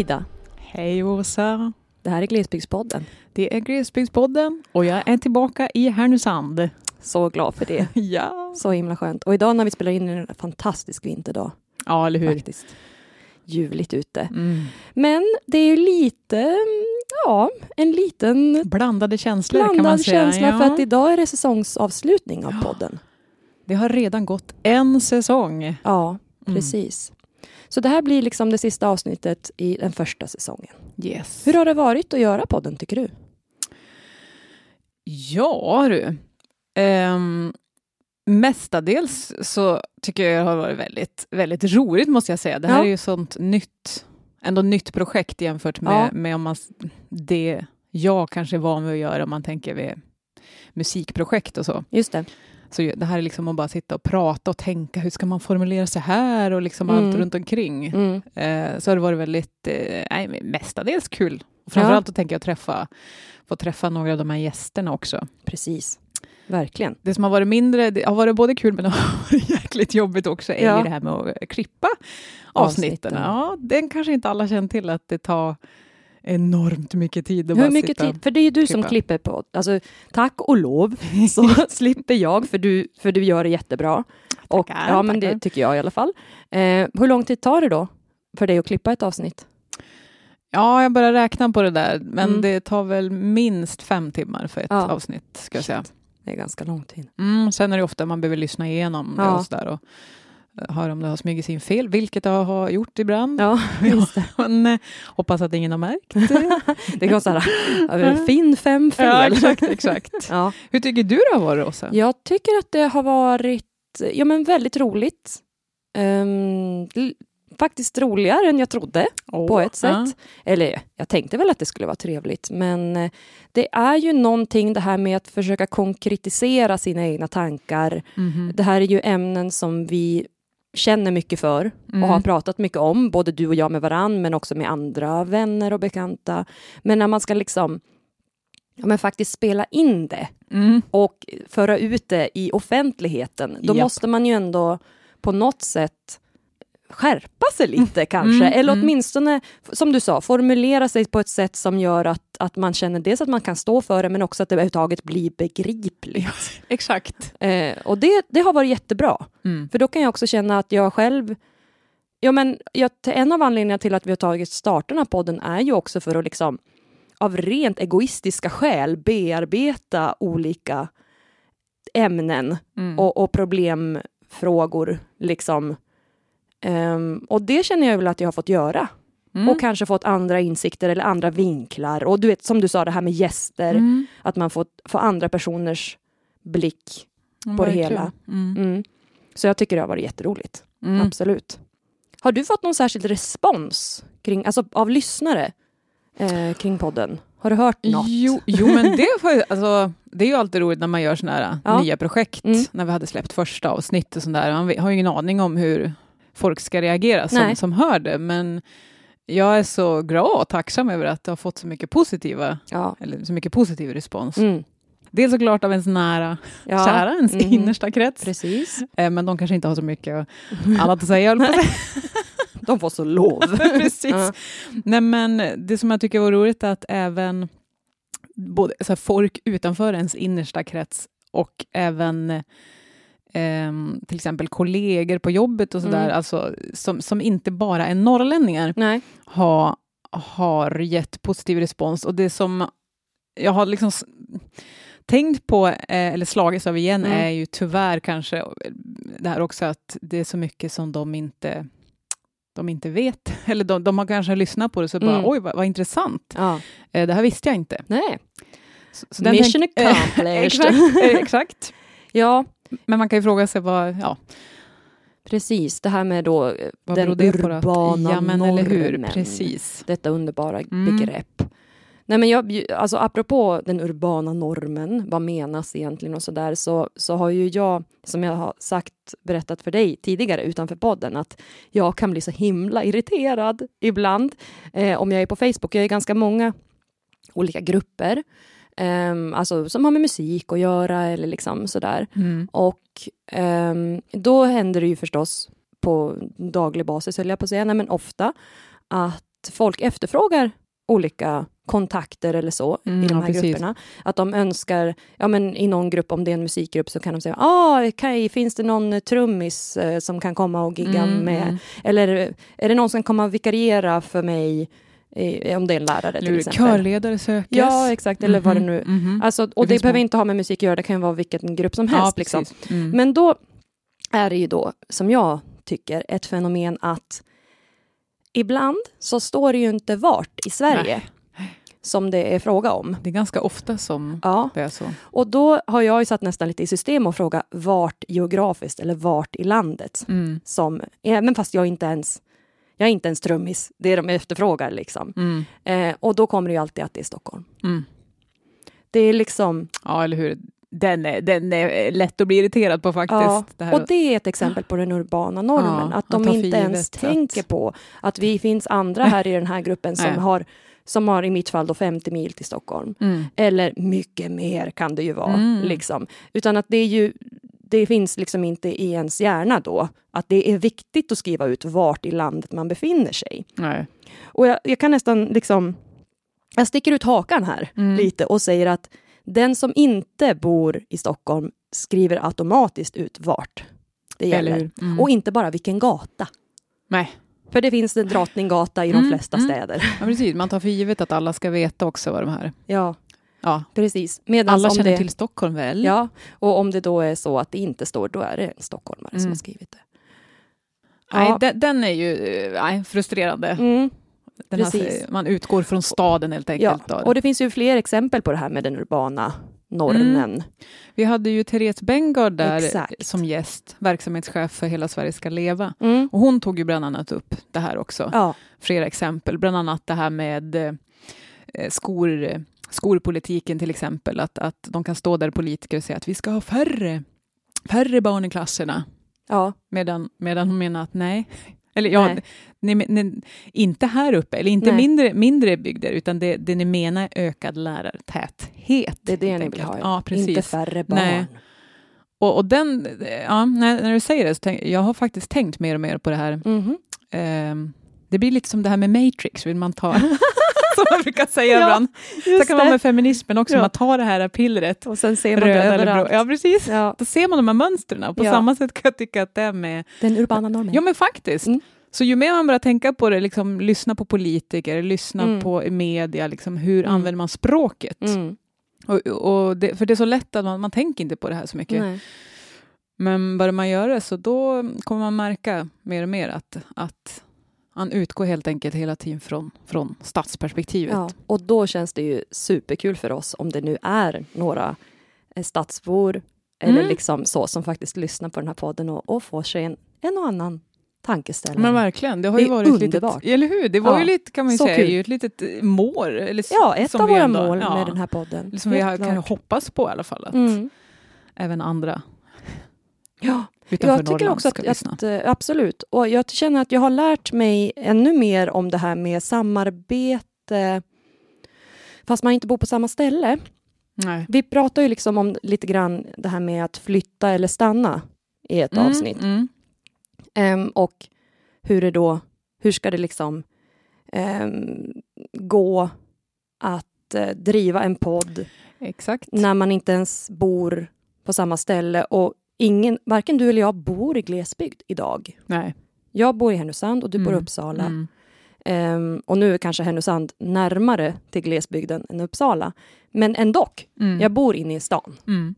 Hej Ida! Hej Åsa! Det här är Glesbygdspodden. Det är Glesbygdspodden och jag är tillbaka i Härnösand. Så glad för det. ja. Så himla skönt. Och idag när vi spelar in är det en fantastisk vinterdag. Ja, eller hur? Faktiskt. Ljuvligt ute. Mm. Men det är ju lite, ja, en liten Blandade känslor kan man blandad säga. känsla ja. för att idag är det säsongsavslutning av podden. Det har redan gått en säsong. Ja, Mm. Så det här blir liksom det sista avsnittet i den första säsongen. Yes. Hur har det varit att göra podden tycker du? Ja du. Um, mestadels så tycker jag det har varit väldigt, väldigt roligt måste jag säga. Det här Ja. är ju sånt nytt, ändå nytt projekt jämfört med, Ja. med om man, det jag kanske är van vid att göra om man tänker vid musikprojekt och så. Just det. Så det här är liksom att bara sitta och prata och tänka, hur ska man formulera sig här och liksom Mm. allt runt omkring. Mm. Eh, så har det varit väldigt, eh, nej, mestadels kul. Framförallt att tänka att träffa, få träffa några av de här gästerna också. Precis. Verkligen. Det som har varit mindre, det har varit både kul men har varit jäkligt jobbigt också, är Ja. ju det här med att klippa avsnitten. Avsnitten. Ja, den kanske inte alla känner till att det tar enormt mycket tid att Hur bara mycket sitta. tid? För det är ju du som klippa. klipper på. Alltså, tack och lov så slipper jag, för du, för du gör det jättebra. Och, Tackar, ja, men det tycker jag i alla fall. Eh, hur lång tid tar det då för dig att klippa ett avsnitt? Ja, jag börjar räkna på det där, men Mm. det tar väl minst fem timmar för ett Ja. avsnitt, ska jag säga. Det är ganska lång tid. Mm, sen är det ofta man behöver lyssna igenom det Ja. och sådär och höra om det har smugit sig in fel, vilket det har gjort ibland. Ja, just det. Men eh, hoppas att ingen har märkt. Det kan vara så här, fin fem fel. ja, exakt, exakt. Ja. Hur tycker du det har varit, Åsa? Jag tycker att det har varit ja, men väldigt roligt. L- faktiskt roligare än jag trodde. på ett sätt. Ja. Eller jag tänkte väl att det skulle vara trevligt, men eh, det är ju någonting det här med att försöka konkretisera sina egna tankar. Mhm. Det här är ju ämnen som vi känner mycket för Mm. och har pratat mycket om, både du och jag med varann, men också med andra vänner och bekanta. Men när man ska liksom ja, men faktiskt spela in det Mm. och föra ut det i offentligheten, då Japp. måste man ju ändå på något sätt skärpa sig lite kanske, Mm, eller mm. åtminstone, som du sa, formulera sig på ett sätt som gör att, att man känner dels att man kan stå för det, men också att det överhuvudtaget blir begripligt. Exakt. Eh, och det, det har varit jättebra, Mm. för då kan jag också känna att jag själv Ja, men jag, en av anledningarna till att vi har tagit starten av podden är ju också för att liksom av rent egoistiska skäl bearbeta olika ämnen Mm. och, och problemfrågor. Liksom. Ehm, och det känner jag väl att jag har fått göra. Mm. Och kanske fått andra insikter eller andra vinklar. Och du vet, som du sa, det här med gäster. Mm. Att man får, får andra personers blick. På det hela. Mm. Mm. Så jag tycker det har varit jätteroligt. Mm. Absolut. Har du fått någon särskild respons kring, alltså, av lyssnare eh, kring podden? Har du hört något? Jo, jo, men det, alltså, det är ju alltid roligt när man gör såna här Ja. nya projekt. När vi hade släppt första avsnitt och sådär. Man har ju ingen aning om hur folk ska reagera som, Nej. som hör det. Men jag är så glad och tacksam över att det har fått så mycket positiva, Ja. eller så mycket positiv respons. Mm. Dels såklart av ens nära, ja. kära, ens Mhm. innersta krets. Precis. Eh, Men de kanske inte har så mycket annat säga, att säga. De får så lov. Precis. Ja. Nej, men det som jag tycker var roligt är att även både så här, folk utanför ens innersta krets och även ehm, till exempel kollegor på jobbet och sådär, Mm. alltså, som, som inte bara är norrlänningar, Nej. har, har gett positiv respons. Och det som jag har liksom tänkt på, eh, eller slagits av igen, Mm. är ju tyvärr kanske eh, det här också att det är så mycket som de inte de inte vet, eller de, de har kanske lyssnat på det så bara Mm. oj vad, vad intressant, Ja. eh, det här visste jag inte. Nej. Så, så Mission accomplished. exakt, eh, exakt. Ja, Men man kan ju fråga sig vad, ja, precis. Det här med då eh, vad den urbana ja, men eller hur, normen. precis. Detta underbara Mm. begrepp. Nej, men jag, alltså apropå den urbana normen, vad menas egentligen och sådär, så, så har ju jag, som jag har sagt, berättat för dig tidigare utanför podden, att jag kan bli så himla irriterad ibland eh, om jag är på Facebook. Jag är ganska många olika grupper, eh, alltså som har med musik att göra eller liksom sådär. Mm. Och ehm, då händer det ju förstås på daglig basis, höll jag på att säga, nej men ofta, att folk efterfrågar olika kontakter eller så Mm, i de ja, här precis. grupperna. Att de önskar, ja men i någon grupp, om det är en musikgrupp, så kan de säga, ah, okej, finns det någon trummis eh, som kan komma och gigga Mm, med? mm. Eller är det någon som kan komma och vikariera för mig, eh, om det är en lärare till Eller exempel? körledare sökes. Ja, exakt, eller vad det nu mhm. Alltså, och Det det, behöver många. inte ha med musik att göra, det kan ju vara vilken grupp som helst. liksom. precis. Mm. Men då är det ju då, som jag tycker, ett fenomen att ibland så står det ju inte vart i Sverige som det är fråga om. Det är ganska ofta som Ja, det är så. och då har jag ju satt nästan lite i system och fråga vart geografiskt eller vart i landet Mm. som, även fast jag inte ens jag är inte ens trummis, det är de efterfrågar liksom. Mm. Eh, och då kommer det ju alltid att det är Stockholm. Mm. Det är liksom, Ja, eller hur. Den är, den är lätt att bli irriterad på faktiskt. Ja, det och det är ett exempel på den urbana normen. Ja, att de inte ens att- tänker på att vi finns andra här i den här gruppen som har, som har i mitt fall då 50 mil till Stockholm. Mm. Eller mycket mer kan det ju vara. Mm. Liksom. Utan att det är ju det finns liksom inte i ens hjärna då att det är viktigt att skriva ut vart i landet man befinner sig. Nej. Och jag, jag kan nästan liksom... Jag sticker ut hakan här Mm. lite och säger att den som inte bor i Stockholm skriver automatiskt ut vart det gäller. Mm. Och inte bara vilken gata. Nej, För det finns en Drottninggata i de Mm, flesta mm. städer. ja, precis. Man tar för givet att alla ska veta också vad de här... Ja, Ja, precis. Medans alla känner det, till Stockholm väl? Ja, och om det då är så att det inte står, då är det en stockholmare som Mm. har skrivit det. Nej, Ja. den, den är ju eh, nej, frustrerande. Mm. Alltså, man utgår från staden helt ja. enkelt. då. Och det finns ju fler exempel på det här med den urbana normen. Vi hade ju Therese Bengard där Exakt. som gäst, verksamhetschef för Hela Sverige ska leva. Mm. Och hon tog ju bland annat upp det här också. Ja, Flera exempel, bland annat det här med eh, skor, skolpolitiken till exempel. Att, att de kan stå där politiker och säga att vi ska ha färre, färre barn i klasserna. ja, Medan, medan hon menar att nej. Eller ja, Nej. ni, ni, inte här uppe, eller inte Nej. mindre, mindre bygder, utan det, det ni menar är ökad lärartäthet. det är det ni vill ha. Ja, precis. Inte färre barn. Nej. Och, och den, ja, när, när du säger det, så tänk, jag har faktiskt tänkt mer och mer på det här. Mhm. Ehm, det blir lite som det här med Matrix, vill man ta, som man brukar säga Ja, ibland. Så kan det. med feminismen också, Ja. man tar det här pillret, Och sen ser man det överallt. Ja, precis. Ja. Då ser man de här mönstren. På Ja. samma sätt kan jag tycka att det är med... Den urbana normen. Ja, men faktiskt. Mm. Så ju mer man börjar tänka på det, liksom, lyssna på politiker, lyssna Mm. på media, liksom, hur Mm. använder man språket? Mm. Och, och det, för det är så lätt att man, man tänker inte på det här så mycket. Nej. Men börjar man göra det så då kommer man märka mer och mer att, att han utgår helt enkelt hela tiden från, från stadsperspektivet. Ja, och då känns det ju superkul för oss om det nu är några eh, stadsbor eller Mm. liksom så som faktiskt lyssnar på den här podden och, och får sig en, en och annan tankeställare. Men verkligen, det har Det ju är varit underbart. litet, eller hur? Det var Ja, ju lite, kan man ju säga, kul. ju ett litet eh, mål. Eller, ja, ett som av våra ändå- mål ja, med den här podden. Som vi har, kan hoppas på i alla fall, att Mm. även andra Ja, jag tycker Norrland också ska att, lyssna. att eh, absolut. Och jag känner att jag har lärt mig ännu mer om det här med samarbete fast man inte bor på samma ställe. Nej. Vi pratar ju liksom om lite grann det här med att flytta eller stanna i ett Mm, avsnitt. Mm. Ehm, och hur det då, hur ska det liksom ehm, gå att eh, driva en podd Exakt. när man inte ens bor på samma ställe och ingen, varken du eller jag bor i glesbygd idag. Nej. Jag bor i Härnösand och du bor i Mm, Uppsala. Mm. Ehm, och nu är kanske Härnösand närmare till glesbygden än Uppsala. Men ändå, Mm. jag bor inne i stan. Mm.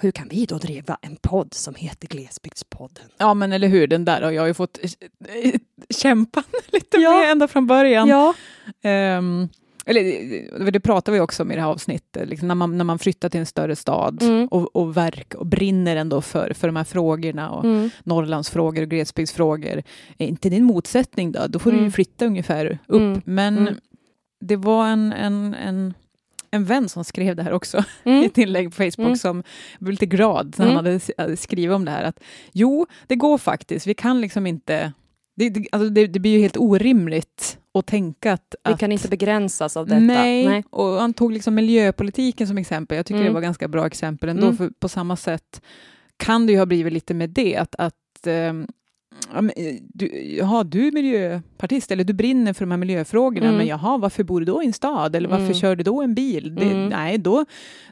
Hur kan vi då driva en podd som heter Glesbygdspodden? Ja, men eller hur, den där har jag ju fått eh, kämpa lite Ja. med ända från början. Ja, Ehm, eller det- pratar vi också om i det här avsnittet, liksom när, man, när man flyttar till en större stad Mm. och, och verk och brinner ändå för, för de här frågorna och mm. Norrlandsfrågor och glesbygdsfrågor. Är inte det en motsättning då? Då får du Mm. ju flytta ungefär upp. Mm. Men Mm. det var en, en, en, en vän som skrev det här också i Mm. ett inlägg på Facebook Mm. som blev lite glad när han Mm. hade s- hade skrivit om det här. Att jo, det går faktiskt. Vi kan liksom inte... Det, det, alltså det, det blir ju helt orimligt att tänka att... Vi kan inte begränsas av detta. Nej. och han tog liksom miljöpolitiken som exempel. Jag tycker Mm. det var ganska bra exempel ändå, Mm. för på samma sätt kan det ju ha blivit lite med det, att, att eh, du, jaha, du är miljöpartist, eller du brinner för de här miljöfrågorna, Mm. men jaha, varför bor du då i en stad? Eller varför Mm. kör du då en bil? Det, Mm. Nej, då,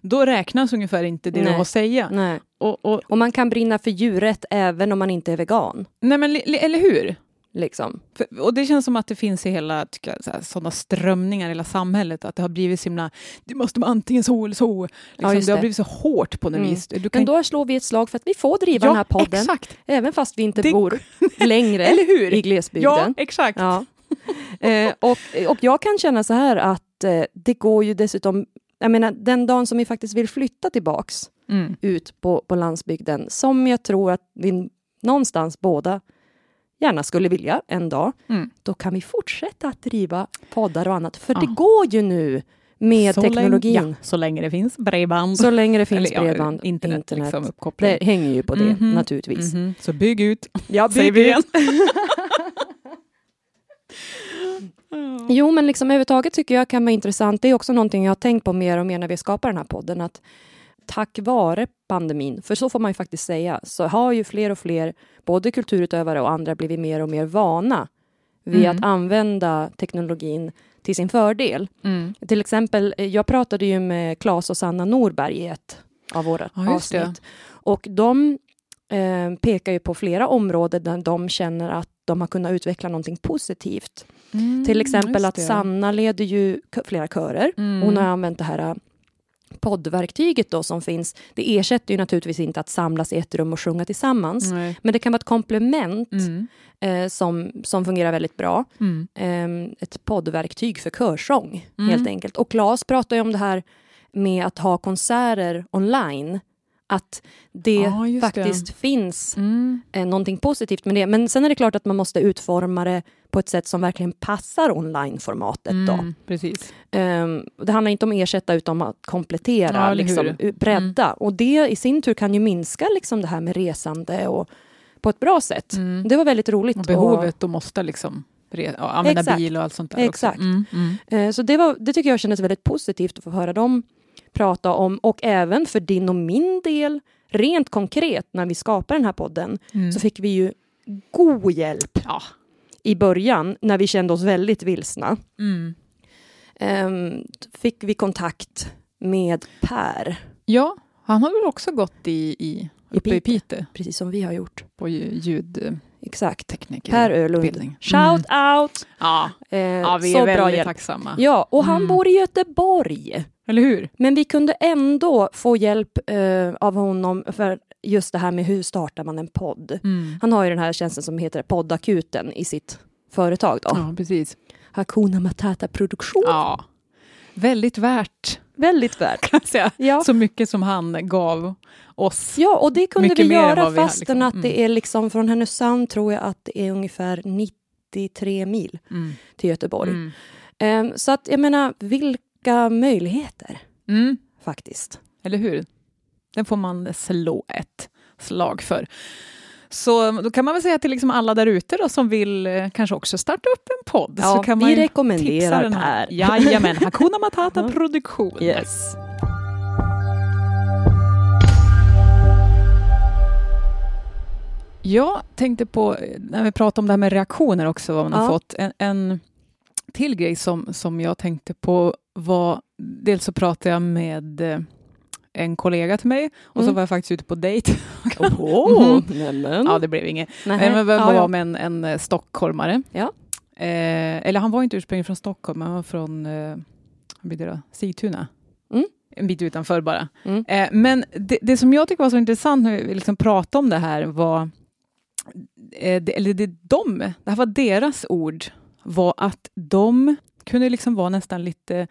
då räknas ungefär inte det du Nej. har att säga. Nej. Och, och, Och man kan brinna för djurrätt även om man inte är vegan. nej, men, eller hur? Liksom. För, och det känns som att det finns i hela sådana strömningar i hela samhället, att det har blivit så himla, det måste vara antingen så eller så. Liksom, just det har blivit så hårt på något Mm. vis. Kan Men då slår vi ett slag för att vi får driva den här podden, exakt. även fast vi inte Det- bor längre Eller hur? i glesbygden. Ja, exakt. Ja. Eh, och, och jag kan känna så här att eh, det går ju dessutom, jag menar den dagen som vi faktiskt vill flytta tillbaks Mm. ut på, på landsbygden, som jag tror att vi någonstans båda gärna skulle vilja en dag, Mm. då kan vi fortsätta att driva poddar och annat. För Ja. det går ju nu med Så teknologin. Länge, ja, så länge det finns bredband. Så länge det finns Eller, ja, bredband, internet, internet. Liksom, det hänger ju på det Mhm. naturligtvis. Mhm. Så bygg ut, Jag säger vi igen. Jo, men liksom överhuvudtaget tycker jag kan vara intressant. Det är också någonting jag har tänkt på mer och mer när vi skapar den här podden. Att tack vare pandemin, för så får man ju faktiskt säga, så har ju fler och fler, både kulturutövare och andra, blivit mer och mer vana vid Mm. att använda teknologin till sin fördel. Mm. Till exempel, eh, jag pratade ju med Claes och Sanna Norberg i ett av våra Ja, det. avsnitt. Och de eh, pekar ju på flera områden där de känner att de har kunnat utveckla någonting positivt. Mm, Till exempel att. Sanna leder ju flera körer. Mm. Hon har använt det här äh, poddverktyget då som finns. Det ersätter ju naturligtvis inte att samlas i ett rum och sjunga tillsammans. Nej. Men det kan vara ett komplement Mm. eh, som, som fungerar väldigt bra. Mm. Eh, ett poddverktyg för körsång Mm. helt enkelt. Och Claes pratar ju om det här med att ha konserter online. Att det just faktiskt finns Mm. eh, någonting positivt med det. Men sen är det klart att man måste utforma det på ett sätt som verkligen passar online-formatet. Då. Mm. Precis. Ehm, det handlar inte om att ersätta utan om att komplettera, Ja, liksom, bredda. Och det i sin tur kan ju minska liksom, det här med resande och, på ett bra sätt. Mm. Det var väldigt roligt. Och behovet att måste liksom använda Exakt. bil och allt sånt där Exakt. Mm. Mm. Och, eh, så det, var, det tycker jag kändes väldigt positivt att få höra dem prata om. Och även för din och min del, rent konkret när vi skapade den här podden, Mm. så fick vi ju god hjälp Ja. i början när vi kände oss väldigt vilsna. Mm. Ehm, fick vi kontakt med Per, ja, han har väl också gått i, i, uppe i Piteå. Piteå precis som vi har gjort. på ju- ljudtekniker. Exakt. Per Ölund. Utbildning. Shout out! Ja. Eh, ja, vi är bra väldigt hjälp. tacksamma. Ja, och han Mm. bor i Göteborg. Eller hur? Men vi kunde ändå få hjälp eh, av honom för just det här med hur startar man en podd. Mm. Han har ju den här tjänsten som heter Poddakuten i sitt företag då. Ja, precis. Hakuna Matata Produktion. Ja. Väldigt värt, Väldigt värt. kan jag säga. Ja. Så mycket som han gav oss. ja, och det kunde Mycket vi göra vi fastän liksom. att det är liksom från Härnösand tror jag att det är ungefär 93 mil Mm. till Göteborg. Mm. Ehm, så att jag menar, vilka möjligheter Mm. faktiskt. Eller hur? Den får man slå ett slag för. Så då kan man väl säga till liksom alla där ute som vill eh, kanske också starta upp en podd. Ja, så kan vi man ju rekommenderar den här. Per. Jajamän, Hakuna Matata Produktion. Yes. Jag tänkte på, eh, när vi pratade om det här med reaktioner också, vad man har Ja. fått. En, en till grej som, som jag tänkte på var, dels så pratade jag med eh, en kollega till mig och så Mm. var jag faktiskt ute på dejt. Oho, nämen. Ja, det blev inget. Nähä. Men vi Ja, var ja. med en, en eh, stockholmare. Ja. Eh, eller han var inte ursprungligen från Stockholm, han var från eh, blir det då? Sigtuna. Mm. En bit utanför bara. Mm. Eh, men det, det som jag tycker var så intressant när vi liksom pratade om det här var, eh, det, eller det, de, det här var deras ord, var att de kunde liksom vara nästan lite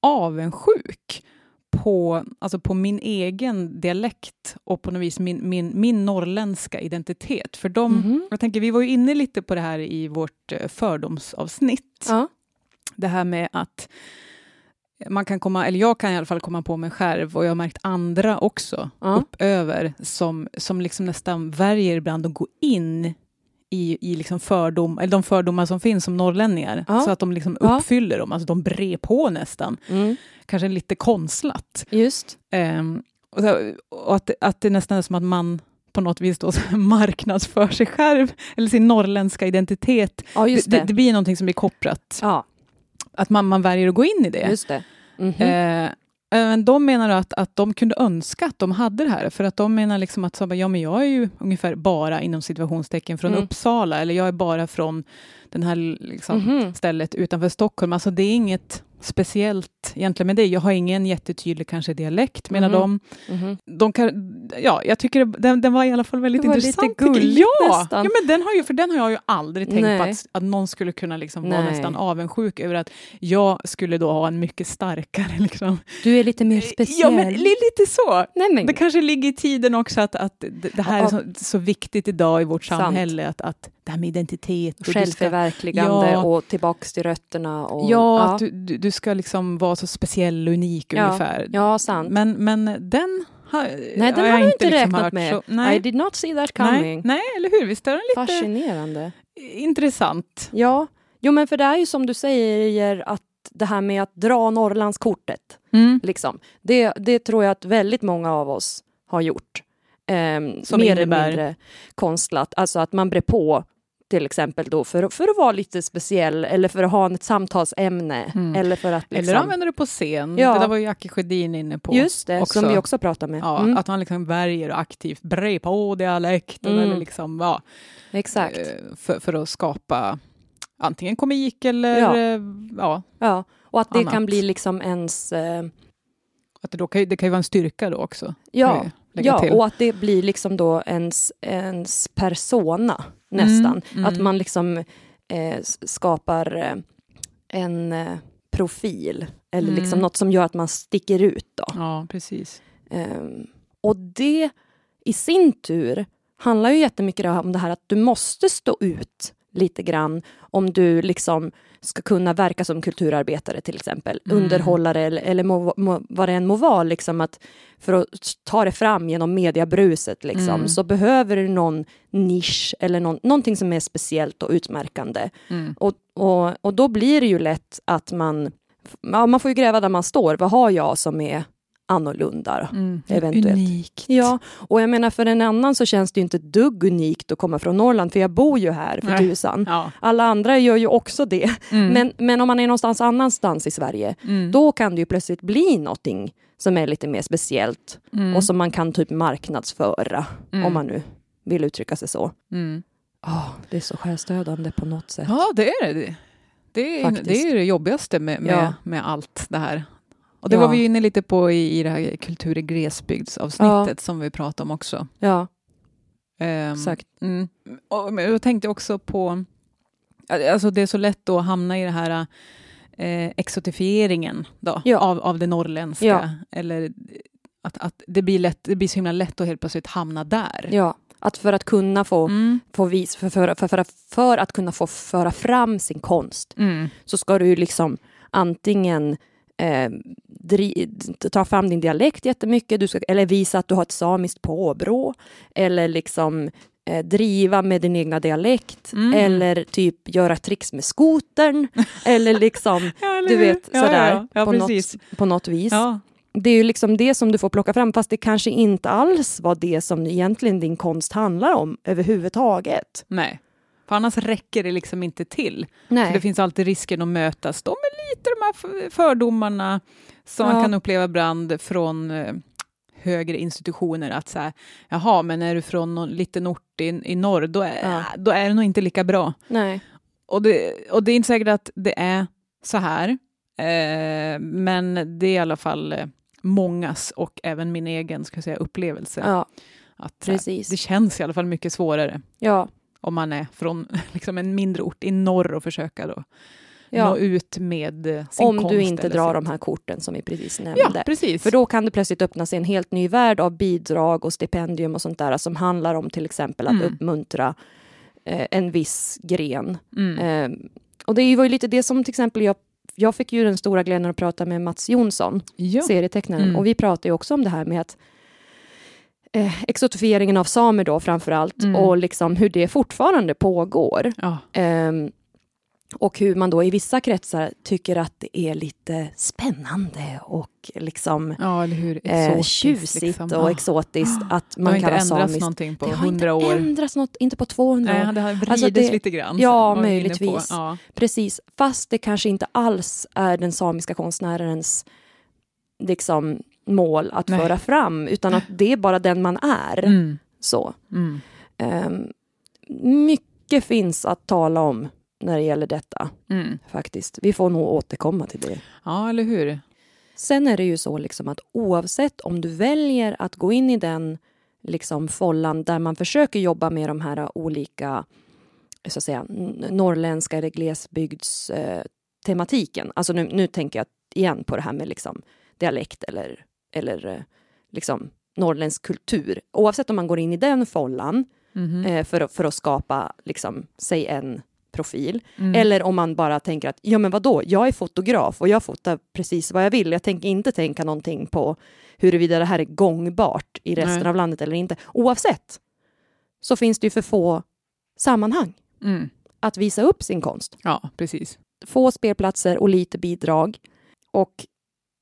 avundsjuk på, alltså på min egen dialekt och på något vis min, min, min norrländska identitet. För de, Mhm. jag tänker, vi var ju inne lite på det här i vårt eh, fördomsavsnitt. Ja. Det här med att man kan komma, eller jag kan i alla fall komma på mig själv och jag har märkt andra också Ja. uppöver som, som liksom nästan värjer ibland att gå in i, i liksom fördom, eller de fördomar som finns som norrlänningar. Ja. Så att de liksom Ja. uppfyller dem, alltså de brer på nästan. Mm. Kanske lite konstlat. Just. Ehm, och, så, och att, att det nästan är som att man på något vis då marknadsför sig själv, eller sin norrländska identitet. Ja, det. det. Det, blir någonting som blir kopplat, Ja, att man, man väljer att gå in i det. just det. Mhm. Eh, men de menar att, att de kunde önska att de hade det här, för att de menar liksom att så, ja, men jag är ju ungefär bara inom situationstecken från Mm. Uppsala, eller jag är bara från den här liksom, Mhm. stället utanför Stockholm. Alltså det är inget speciellt egentligen med det. Jag har ingen jättetydlig kanske dialekt, menar Mhm. de. Mhm. de kan, ja, jag tycker den, den var i alla fall väldigt Det var intressant. lite gulligt ja, nästan. ja, men den har ju, för den har jag ju aldrig tänkt på Nej. att, att någon skulle kunna liksom vara nästan avundsjuk över att jag skulle då ha en mycket starkare liksom, Du är lite mer speciell. Ja, men li- lite så. Nej, men, Det kanske ligger i tiden också att, att det, det här Ja. är så, så viktigt idag i vårt Sant. samhälle, att, att det här med identitet. och du ska- Självförverkligande Ja. och tillbaks till rötterna. Och, Ja, att du, du, du ska liksom vara så speciell och unik Ja. ungefär. ja, sant. Men, men den har, Nej, den jag har du inte liksom räknat hört med. Så, nej, I did not see that nej, coming. nej, eller hur? Visst är den lite Fascinerande. intressant? Ja, jo men för det är ju som du säger att det här med att dra Norrlandskortet, Mm. liksom, det, det tror jag att väldigt många av oss har gjort. Ehm, Som mer innebär? eller mindre konstlat, alltså att man brer på till exempel då för, för att vara lite speciell eller för att ha ett samtalsämne Mm. eller för att liksom, Eller använder du på scen. Ja. Det där var ju Jackie Sjödin inne på. Just det, också. som vi också pratar med. Ja, Mm, Att man liksom väljer aktivt bre på dialekten Mm. eller liksom, ja, exakt. eh, för, för att skapa antingen komik eller Ja. ja. ja, Ja, och att det annat. kan bli liksom ens... Eh, att det, då kan, det kan ju vara en styrka då också. ja, ja till. och att det blir liksom då ens, ens persona nästan. mm. Att man liksom eh, skapar eh, en eh, profil eller Mm. liksom något som gör att man sticker ut. Då. Ja, precis. Ehm, och det i sin tur handlar ju jättemycket om det här att du måste stå ut lite grann om du liksom ska kunna verka som kulturarbetare till exempel, Mm. underhållare eller, eller må, må, vad det än må vara, liksom att för att ta det fram genom mediabruset liksom, Mm. så behöver du någon nisch eller någon, någonting som är speciellt och utmärkande. Mm. Och, och, och då blir det ju lätt att man, ja, man får ju gräva där man står, vad har jag som är annorlunda? Mm. Eventuellt. Unikt. Ja, och jag menar för en annan så känns det ju inte ett dugg unikt att komma från Norrland, för jag bor ju här för tusan. Ja. Alla andra gör ju också det. Mm. Men, men om man är någonstans annanstans i Sverige, Mm. då kan det ju plötsligt bli någonting som är lite mer speciellt Mm. och som man kan typ marknadsföra, Mm. om man nu vill uttrycka sig så. Mm. Oh, det är så själstödande på något sätt. Ja, det är det. Det är, Faktiskt. det är det jobbigaste med, med, Ja. med allt det här. Och det Ja. var vi inne lite på i, i det här kultur i glesbygdsavsnittet som vi pratade om också. Ja, Ehm, exakt. Mm. Och, men jag tänkte också på, alltså det är så lätt då att hamna i det här eh, exotifieringen då, Ja. av, av det norrländska. Ja. Eller att, att det, blir lätt, det blir så himla lätt att helt plötsligt hamna där. Ja, att för att kunna få, Mm. få vis, för, för, för, för, för att kunna få föra fram sin konst Mm. så ska du liksom antingen eh, dri, ta fram din dialekt jättemycket, du ska, eller visa att du har ett samiskt påbrå, eller liksom eh, driva med din egna dialekt, Mm. eller typ göra tricks med skotern, eller liksom, Ja, eller du vet, ja, sådär, Ja, på, något, på något vis. Det är ju liksom det som du får plocka fram, fast det kanske inte alls var det som egentligen din konst handlar om överhuvudtaget. Nej. För annars räcker det liksom inte till. Nej. För det finns alltid risken att mötas då med lite de här fördomarna som Ja. man kan uppleva ibland från eh, högre institutioner. Att så här, jaha, men är du från någon liten ort i, i norr, då är, Ja. då är det nog inte lika bra. Nej. Och det, och det är inte säkert att det är så här, eh, men det är i alla fall eh, mångas och även min egen ska säga, upplevelse. Ja, att, så här, precis. det känns i alla fall mycket svårare ja, om man är från liksom en mindre ort i norr och försöka då ja. nå ut med eh, sin Om konst du inte drar sitt- de här korten som vi precis Ja, nämnde. precis. För då kan det plötsligt öppna sig en helt ny värld av bidrag och stipendium och sånt där som handlar om till exempel att Mm. uppmuntra eh, en viss gren. mm. Eh, och det var ju lite det som till exempel jag jag fick ju den stora glädjen att prata med Mats Jonsson, ja. serietecknaren, Mm. och vi pratade ju också om det här med att eh, exotifieringen av samer då framför allt Mm. och liksom hur det fortfarande pågår. Ja. Ehm, och hur man då i vissa kretsar tycker att det är lite spännande och liksom ja, hur? eh, Exotiskt, tjusigt liksom. och Ah. exotiskt att Det har man inte kallar ändrats samiskt. någonting på Det har inte hundra år. ändrats något, inte på 200 år. Nej, det har vridits Alltså det- lite grann. ja, möjligtvis. Ja. Precis, fast det kanske inte alls är den samiska konstnärens liksom, mål att Nej. föra fram, utan att det är bara den man är. Mm. Så. Mm. Ehm, mycket finns att tala om när det gäller detta, Mm. faktiskt. Vi får nog återkomma till det. Ja, eller hur? Sen är det ju så liksom att oavsett om du väljer att gå in i den liksom follan där man försöker jobba med de här olika så att säga, norrländska eller glesbygdstematiken. Eh, alltså nu, nu tänker jag igen på det här med liksom dialekt eller, eller eh, liksom norrländsk kultur. Oavsett om man går in i den follan Mhm. eh, för, för att skapa liksom, sig en profil Mm. eller om man bara tänker att ja men vadå, jag är fotograf och jag fotar precis vad jag vill. Jag tänker inte tänka någonting på huruvida det här är gångbart i resten Nej. av landet eller inte. Oavsett så finns det ju för få sammanhang Mm. att visa upp sin konst. Ja, precis. Få spelplatser och lite bidrag. Och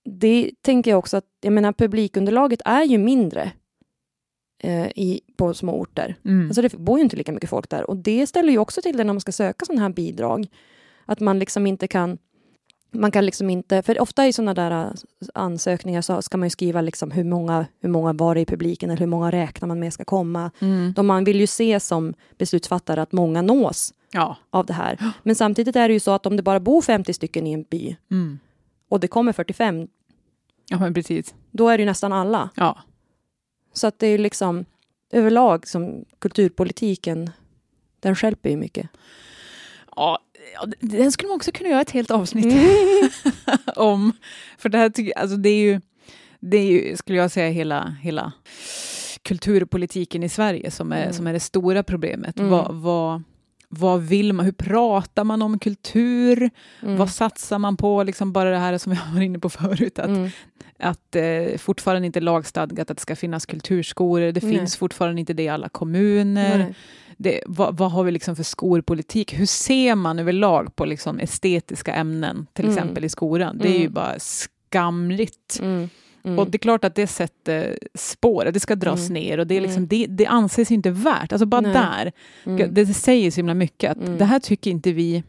det tänker jag också att, jag menar publikunderlaget är ju mindre eh, i, på små orter. Mm. Alltså det bor ju inte lika mycket folk där och det ställer ju också till det när man ska söka sådana här bidrag. Att man liksom inte kan man kan liksom inte, för ofta i sådana där äh, ansökningar så ska man ju skriva liksom hur många, hur många var det i publiken eller hur många räknar man med ska komma. Mm. De man vill ju se som beslutsfattare att många nås Ja. av det här. Men samtidigt är det ju så att om det bara bor 50 stycken i en by Mm. Och det kommer 45, ja, men precis. då är det ju nästan alla. Ja. Så att det är liksom överlag som kulturpolitiken, den skälper ju mycket. Ja, ja, den skulle man också kunna göra ett helt avsnitt Mm. om. För det här tycker alltså det är ju, det är ju, skulle jag säga, hela, hela kulturpolitiken i Sverige som är, Mm. som är det stora problemet. Mm. Vad, vad, vad vill man? Hur pratar man om kultur? Mm. Vad satsar man på? Liksom bara det här som jag var inne på förut, att, Mm. att eh, fortfarande inte lagstadgat att det ska finnas kulturskolor. Det Nej. finns fortfarande inte det i alla kommuner Nej. det, vad, vad har vi liksom för skolpolitik? Hur ser man överlag på liksom estetiska ämnen, till Mm. exempel i skolan? Det är ju Mm. bara skamligt. Mm. Och det är klart att det sätter spår, det ska dras Mm. ner och det, är liksom, Mm. det, det anses inte värt. Alltså bara Nej. där, Mm. det säger så himla mycket att Mm. det här tycker inte vi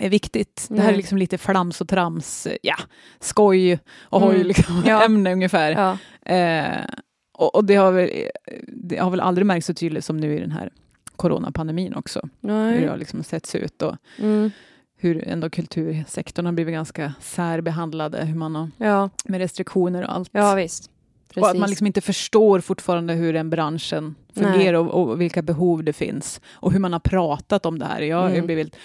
är viktigt. Det här är Nej. liksom lite flams och trams, ja, skoj och hoj liksom, Ja. ämne ungefär. Ja. Eh, och och det, har väl, det har väl aldrig märkts så tydligt som nu i den här coronapandemin också hur det Nej. har liksom setts ut och Mm. Hur ändå kultursektorn har blivit ganska särbehandlade, hur man har, Ja. med restriktioner och allt. ja, visst. Precis. och att man liksom inte förstår fortfarande hur den branschen fungerar och, och vilka behov det finns och hur man har pratat om det här. Jag, Mm. jag, blir väldigt,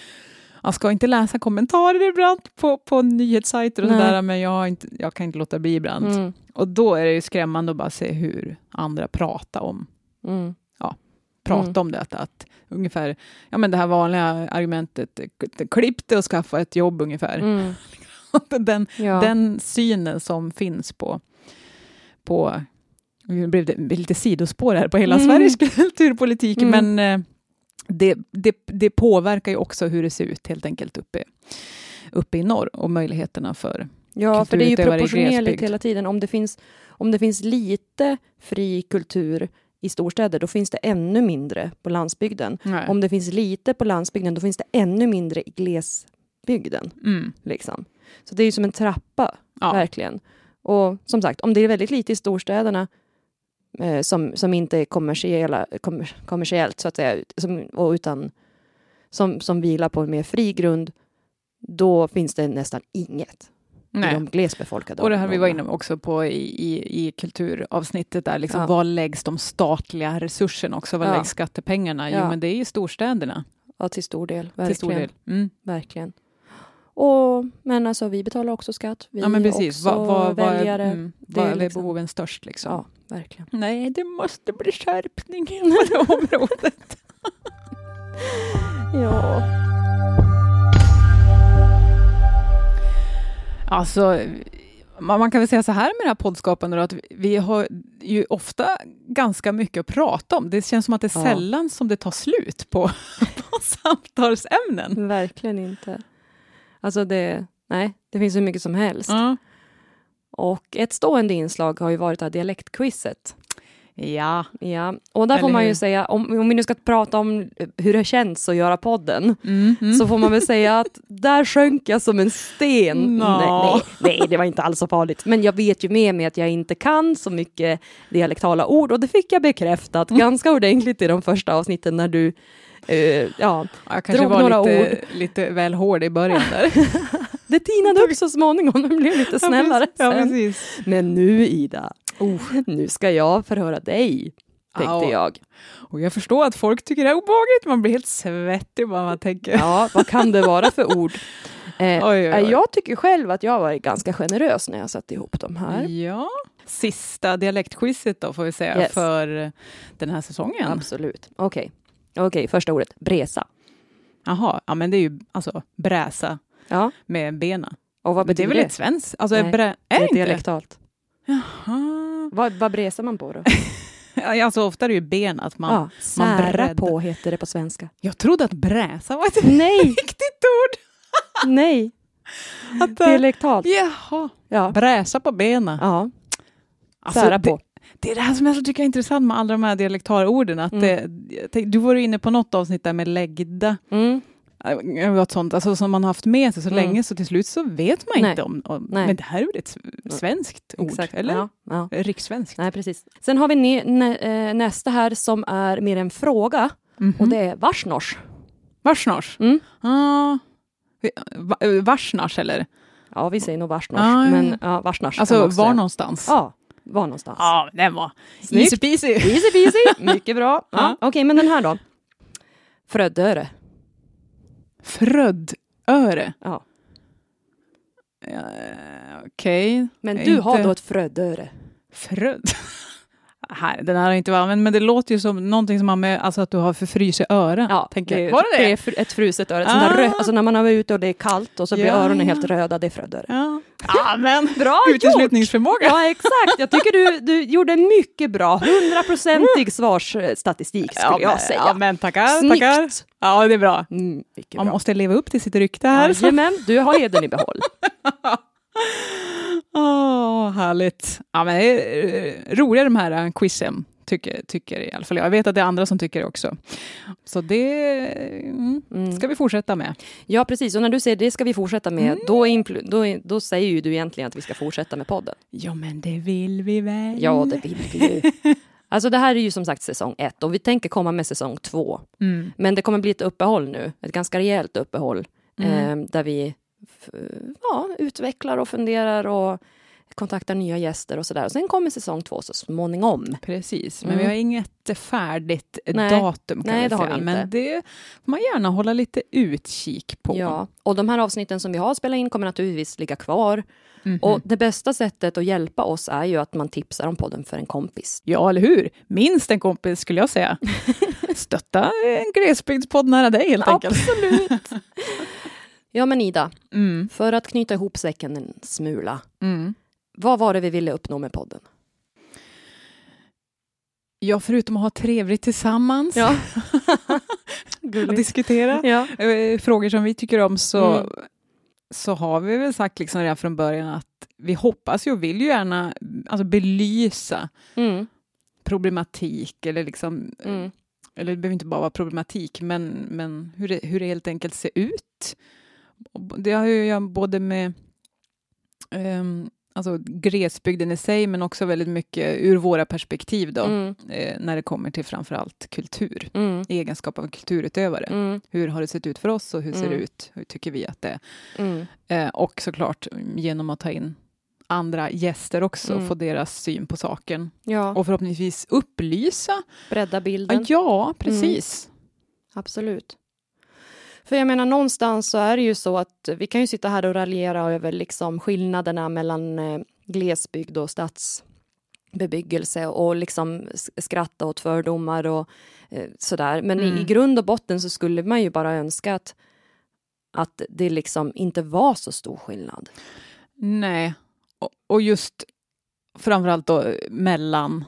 jag ska inte läsa kommentarer ibland på, på nyhetssajter och sådär, men jag, inte, jag kan inte låta bli ibland. Mm. Och då är det ju skrämmande att bara se hur andra pratar om Mm. prata Mm. om det. Att, att ungefär, ja men det här vanliga argumentet, klipp dig och skaffa ett jobb ungefär. Mm. den, Ja. den synen som finns på, på nu blev det lite sidospår här på hela Mm. Sveriges kulturpolitik, Mm. men eh, det, det, det påverkar ju också hur det ser ut helt enkelt uppe, uppe i norr och möjligheterna för Ja, för det är ju proportionerligt hela tiden. Om det, finns, om det finns lite fri kultur i storstäder, då finns det ännu mindre på landsbygden. Nej. Om det finns lite på landsbygden, då finns det ännu mindre i glesbygden. Mm. Liksom. Så det är ju som en trappa, Ja. verkligen. Och som sagt, om det är väldigt lite i storstäderna eh, som, som inte är kommersiella, kommer, kommersiellt, så att säga, som, och utan, som, som vilar på en mer fri grund, då finns det nästan inget i Nej. de glesbefolkade Och det här vi var inne också på i, i, i kulturavsnittet, där liksom, Ja. var läggs de statliga resurserna också? Var Ja. läggs skattepengarna? Jo, Ja. men det är i storstäderna Ja, till stor del. Verkligen. till stor del. Mm. verkligen. Och, men alltså, vi betalar också skatt. Vi Ja, men precis. också vad- vad är, väljare. mm, Det är liksom- behoven störst? Liksom? Ja, verkligen. Nej, det måste bli skärpning på det området. Ja. Alltså, man, kan väl säga så här med det här poddskapandet då, att vi- vi har ju ofta ganska mycket att prata om. Det känns som att det är Ja. sällan som det tar slut på, på samtalsämnen. Verkligen inte. Alltså det, nej, det finns hur mycket som helst. Ja. Och ett stående inslag har ju varit det här dialektquizet. Ja. Ja, och där får Eller man ju hur? säga, om, om vi nu ska prata om hur det känns att göra podden, Mm, mm. så får man väl säga att där sjönk jag som en sten. Nå. Nej, nej, nej, det var inte alls så farligt. Men jag vet ju med mig att jag inte kan så mycket dialektala ord och det fick jag bekräftat ganska ordentligt i de första avsnitten när du eh, ja, Ja, Jag kanske drog var några lite, lite väl hård i början där. det tinade upp så småningom, den blev lite snällare Ja, sen. Men nu Ida, nu ska jag förhöra dig, tänkte Ja. jag. Och jag förstår att folk tycker det är obehagligt, man blir helt svettig bara man tänker. Ja, vad kan det vara för ord? Eh, Oj, oj. Jag tycker själv att jag varit ganska generös när jag satt ihop de här. Ja. Sista dialektquizet då får vi säga Yes. för den här säsongen. Absolut. Okej, Okej, första ordet, bresa. Jaha, ja men det är ju alltså bräsa Ja, med benen. och vad Men det är betyder väl ett svenskt? Alltså Nej, brä... Det Är är inte dialektalt. Jaha. Vad, vad bresar man på då? Alltså ofta är det ju ben att man... ja, man sära breddar. på heter det på svenska. Jag trodde att bräsa var ett Nej, riktigt ord. nej, Att, det- dialektalt. Jaha, Ja, bräsa på benen. ja Alltså, sära på. det är det här som jag tycker är intressant med alla de här dialektalorden. Att Mm. det, du var inne på något avsnitt där med läggda. Mm. Äh, Något sånt, alltså, som man har haft med sig så Mm. länge så till slut så vet man Nej. inte om, om men det här är ett svenskt ord, Exakt. eller? Ja, ja. Rikssvenskt. Nej, precis. Sen har vi nä, nä, eh, nästa här som är mer en fråga Mhm. och det är varsnors. Varsnars? Mm. Ah, eh, varsnars eller? Ja, vi säger nog varsnors, Ah, ja. men ja, varsnars. Alltså var någonstans? Ja, var någonstans. Ja, den var Snyggt. easy peasy. Easy peasy, mycket bra. Ja. Ja. Okej, men den här då? Frödöre. Fröddöre. Ja. Ja, Okej. Men Jag du inte- har då ett frödöre. Frödd. här, den här har jag inte varit använd, men det låter ju som någonting som har med, alltså att du har förfrysa öra. Ja, tänker det, jag. Var det det? är fr- ett fruset där Ah. rö- alltså när man har varit ute och det är kallt och så blir Ja, öronen helt röda, det är frödöre. Ja. ja, men Bra uteslutningsförmåga. Ja, exakt. Jag tycker du, du gjorde mycket bra, hundraprocentig svarsstatistik skulle ja, jag men, säga. Ja, men tackar, Snyggt! tackar. Ja, det är bra. Mm, Man bra. måste leva upp till sitt rykte här. Jajamän, du har hedern i behåll. Åh, härligt. Ja, men det är eh, roliga de här eh, quizen, tycker, tycker i alla fall jag. Jag vet att det är andra som tycker det också. Så det mm, Mm. ska vi fortsätta med. Ja, precis. Och när du säger det ska vi fortsätta med, då, impl- då, är- då säger ju du egentligen att vi ska fortsätta med podden. Ja, men det vill vi väl? Ja, det vill vi ju. Alltså det här är ju som sagt säsong ett och vi tänker komma med säsong två. Mm. Men det kommer bli ett uppehåll nu, ett ganska rejält uppehåll Mm. eh, där vi ja, utvecklar och funderar och kontaktar nya gäster och sådär. Sen kommer säsong två så småningom. Precis, men Mm. vi har inget färdigt Nej. datum kan Nej, det har säga. vi inte. Men det får man gärna hålla lite utkik på. Ja, och de här avsnitten som vi har spelat in kommer naturligtvis ligga kvar. Mhm. Och det bästa sättet att hjälpa oss är ju att man tipsar om podden för en kompis. ja, eller hur? Minst en kompis skulle jag säga. Stötta en glesbygdspodd nära dig helt enkelt. Absolut! ja, men Ida, Mm. för att knyta ihop säcken en smula. Mm. Vad var det vi ville uppnå med podden? Ja, förutom att ha trevligt tillsammans Ja. och diskutera ja. eh, frågor som vi tycker om så, Mm. så har vi väl sagt liksom redan från början att vi hoppas ju och vill ju gärna alltså, belysa Mm. problematik eller liksom Mm. eller det behöver inte bara vara problematik, men, men hur, det, hur det helt enkelt ser ut. Det har ju att göra både med um, alltså glesbygden i sig, men också väldigt mycket ur våra perspektiv då, Mm. eh, när det kommer till framförallt kultur, Mm. egenskap av kulturutövare. Mm. Hur har det sett ut för oss och hur ser det Mm. ut? Hur tycker vi att det är? Mm. Eh, och såklart mm, genom att ta in andra gäster också, Mm. få deras syn på saken. Ja, Och förhoppningsvis upplysa. bredda bilden. ja precis. Absolut. För jag menar någonstans så är det ju så att vi kan ju sitta här och raljera över liksom skillnaderna mellan eh, glesbygd och stadsbebyggelse och liksom skratta åt fördomar och eh, sådär. Men i, Mm. i grund och botten så skulle man ju bara önska att, att det liksom inte var så stor skillnad. Nej, och, och just framförallt då mellan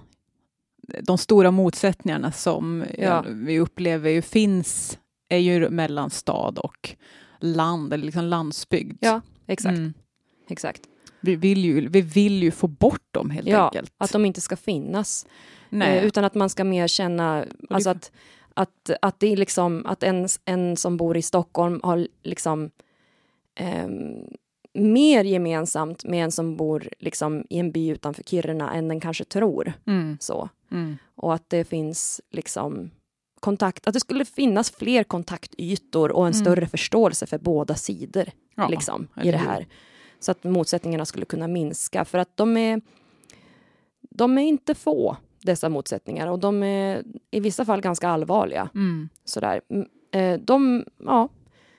de stora motsättningarna som Ja. ja, vi upplever ju finns är ju mellan stad och land eller liksom landsbygd. Ja, exakt. Mm. exakt. Vi, vill ju, vi vill ju få bort dem helt ja, enkelt. att de inte ska finnas. Nej. Eh, utan att man ska mer känna, alltså att, att, att det är liksom, att en, en som bor i Stockholm har liksom ehm, mer gemensamt med en som bor liksom i en by utanför Kiruna än den kanske tror. mm. Så. Mm. Och att det finns liksom kontakt, att det skulle finnas fler kontaktytor och en Mm. större förståelse för båda sidor Ja, liksom, i det här. Så att motsättningarna skulle kunna minska för att de är de är inte få, dessa motsättningar och de är i vissa fall ganska allvarliga. Mm. Sådär. Eh, De, ja,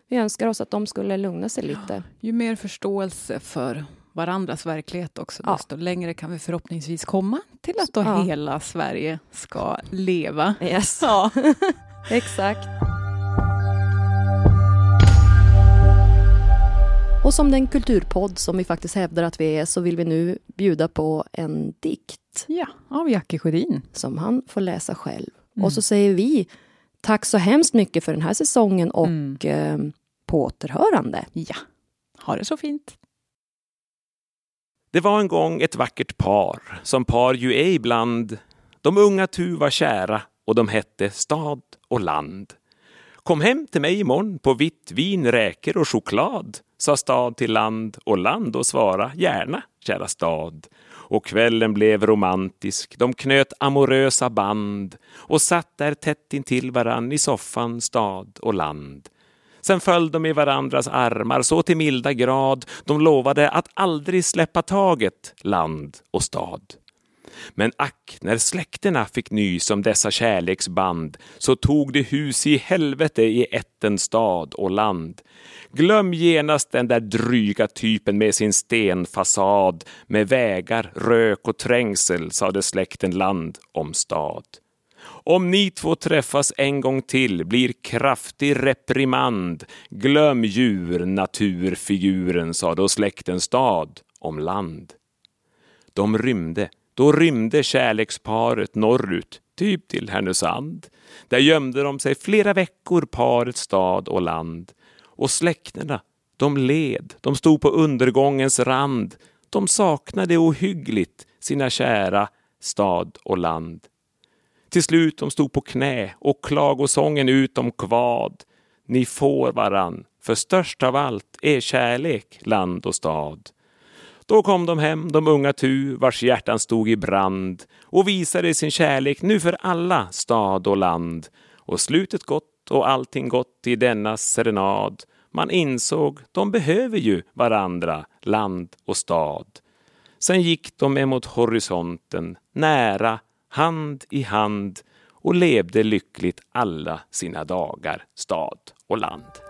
vi önskar oss att de skulle lugna sig lite. Ju mer förståelse för varandras verklighet också, Ja. desto längre kan vi förhoppningsvis komma till att då Ja. hela Sverige ska leva. Yes, Ja. exakt. Och som den kulturpodd som vi faktiskt hävdar att vi är så vill vi nu bjuda på en dikt ja, av Jackie Sjödin. som han får läsa själv. Mm. Och så säger vi tack så hemskt mycket för den här säsongen och Mm. eh, på återhörande. Ja, ha det så fint. Det var en gång ett vackert par, som par ju är ibland. De unga tu var kära och de hette Stad och Land. Kom hem till mig imorgon på vitt vin, räkor och choklad, sa stad till land och land och svara gärna, kära stad. Och kvällen blev romantisk, de knöt amorösa band och satt där tätt intill varann i soffan, stad och land. Sen föll de i varandras armar så till milda grad de lovade att aldrig släppa taget, land och stad. Men ack, när släkterna fick nys om dessa kärleksband så tog det hus i helvete i ätten stad och land. Glöm genast den där dryga typen med sin stenfasad med vägar, rök och trängsel, sade släkten land om stad. Om ni två träffas en gång till blir kraftig reprimand. Glöm djur, naturfiguren, sa då släkten stad om land. De rymde, då rymde kärleksparet norrut, typ till Härnösand. Där gömde de sig flera veckor, paret stad och land. Och släkterna, de led, de stod på undergångens rand. De saknade ohyggligt sina kära stad och land. Till slut de stod på knä och klagosången ut om kvad. Ni får varann, för störst av allt är kärlek, land och stad. Då kom de hem, de unga tu, vars hjärtan stod i brand och visade sin kärlek nu för alla, stad och land. Och slutet gott och allting gott i denna serenad. Man insåg, de behöver ju varandra, land och stad. Sen gick de emot horisonten, nära, hand i hand och levde lyckligt alla sina dagar, stad och land.